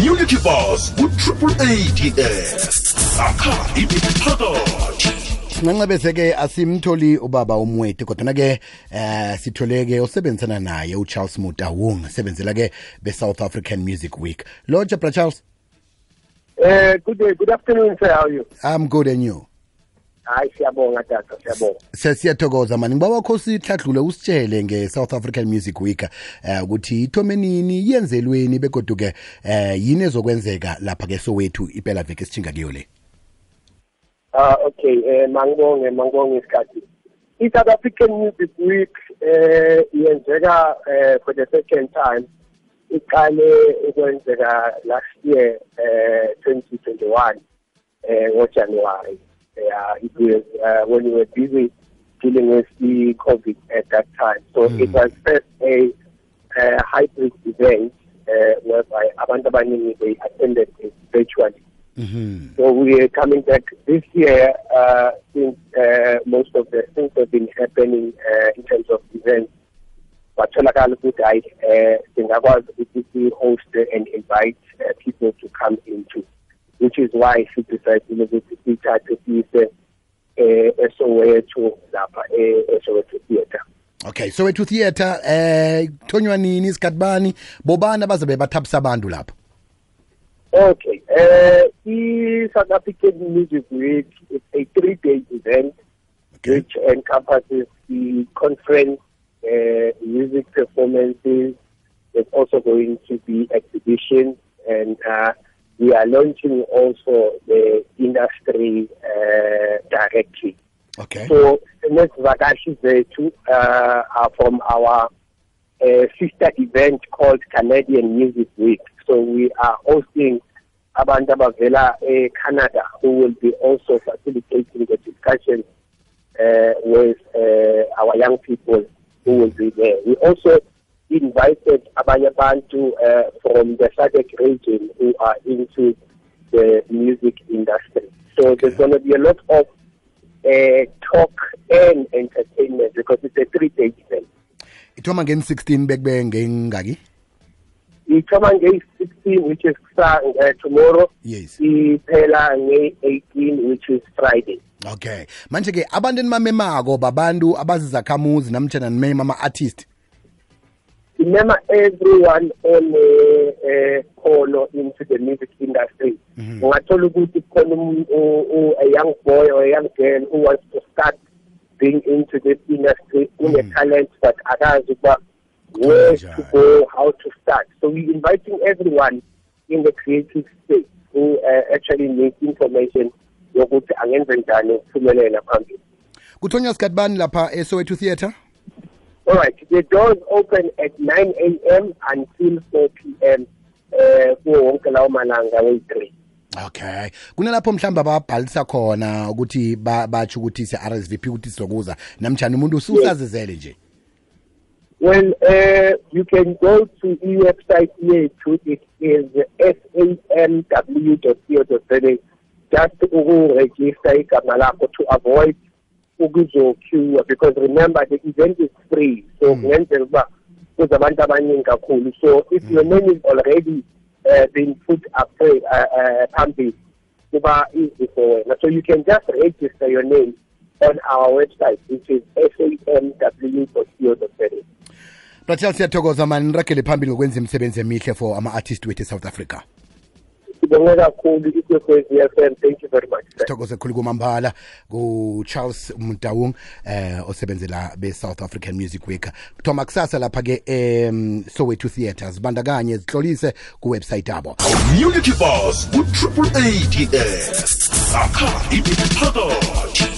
community bus ku-triple ads akha imiphakathi singancebese-ke asimtholi ubaba umwete kodwana-ke eh sithole-ke osebenzisana naye ucharles mutawung sebenzela-ke be-south african music week. Lo bra charles? Uh, good day, good afternoon, sir. How are you? i'm good and you Hayi siyabonga tata, siyabonga. sesiyathokoza mani ngiba wakho sihladlule usitshele nge-south african music week um ukuthi ithome nini yenzelweni begoduke um yini ezokwenzeka lapha-ke sowethu impela veke esithinga kuyo le Ah okay, eh mangibonge, mangibonge isikhathi. I-South African Music Week eh yenzeka eh for the second time. Iqale ukwenzeka last year eh 2021 eh ngoJanuary. Yeah, it was uh, when we were busy dealing with the COVID at that time. So it was first a uh, hybrid event uh, whereby abantu abaningi they attended it virtually. Mhm. So we are coming back this year uh, since uh, most of the things have been happening uh, in terms of events. Kwatholakala ukuthi hayi eh singakwazi ukuthi si-host and invite uh, people to come into which is why she decided ukuthi sithathe siyise eh eSoweto lapha eh, eSoweto theatre. okay Soweto theatre eh kuthonywa nini isikhathi bani bobani abazabe bathapisa abantu lapho Okay. Uh, the South African Music Week is a three-day event Okay. which encompasses the conference, uh, music performances. There's also going to be exhibitions, and uh, we are launching also the industry uh, directory. okay So the next vacation zethu uh, are from our uh, sister event called Canadian Music Week. So we are hosting abantu abavela Canada who will be also facilitating the discussion uh, with uh, our young people who will be there. We also invited abanye abantu uh, from the SADC region who are into the music industry. So there's going to be a lot of uh, talk and entertainment because it's a three-day event. ithoma ngeni-16 bekube ngengaki Ithoma ngeyi-16 which is uh, tomorrow, yes iphela ngeyi-18 which is Friday. okay manje-ke abantu enimamemako babantu abazizakhamuzi namtshana nimema ama-artist Remember everyone on a uh, into the music industry. Ungathola ukuthi khona umuntu- u- u- a young boy or a young girl who wants to start being into this industry, une talent but akazi ukuba where to go, how to start. So we're inviting everyone in the creative space who uh, actually needs information yokuthi angenze njani ukuphumelela phambili. kuthonywa sikhathi bani lapha esoweto theatre All right, the doors open at 9 a.m. until 4 p.m. Uh, kuwo wonke lawo malanga wey-3. okay kunalapho mhlawumbe ababhalisa khona ukuthi ba- batsho ukuthi se-rsvp ukuthi sizokuza namtshani umuntu ususazizele nje Well, uh, you can go to the website here too. It is samw.co.za. Just to register igama lakho to avoid ukuzoqueue because remember the event is free. So kungenzeka ukuba kuzabantu abaningi kakhulu. So if your name is already uh, been put up uh, uh, phambili kuba easy for wena. So you can just register your name on our website which is samw.co.za. bratel siyathokoza mani niragele phambili ngokwenza imisebenzi emihle for ama-artist wethu e-south africa sibonge kakhulu ikwekwezi FM thank you very much. Sithokoze khulu kumambala ku-charles mntawung eh osebenzela be-south african music week. Kuthoma kusasa lapha-ke em sowethu theatre zibandakanye zihlolise kuwebsayithi abo community bus ku-triple ads akha imiphakathi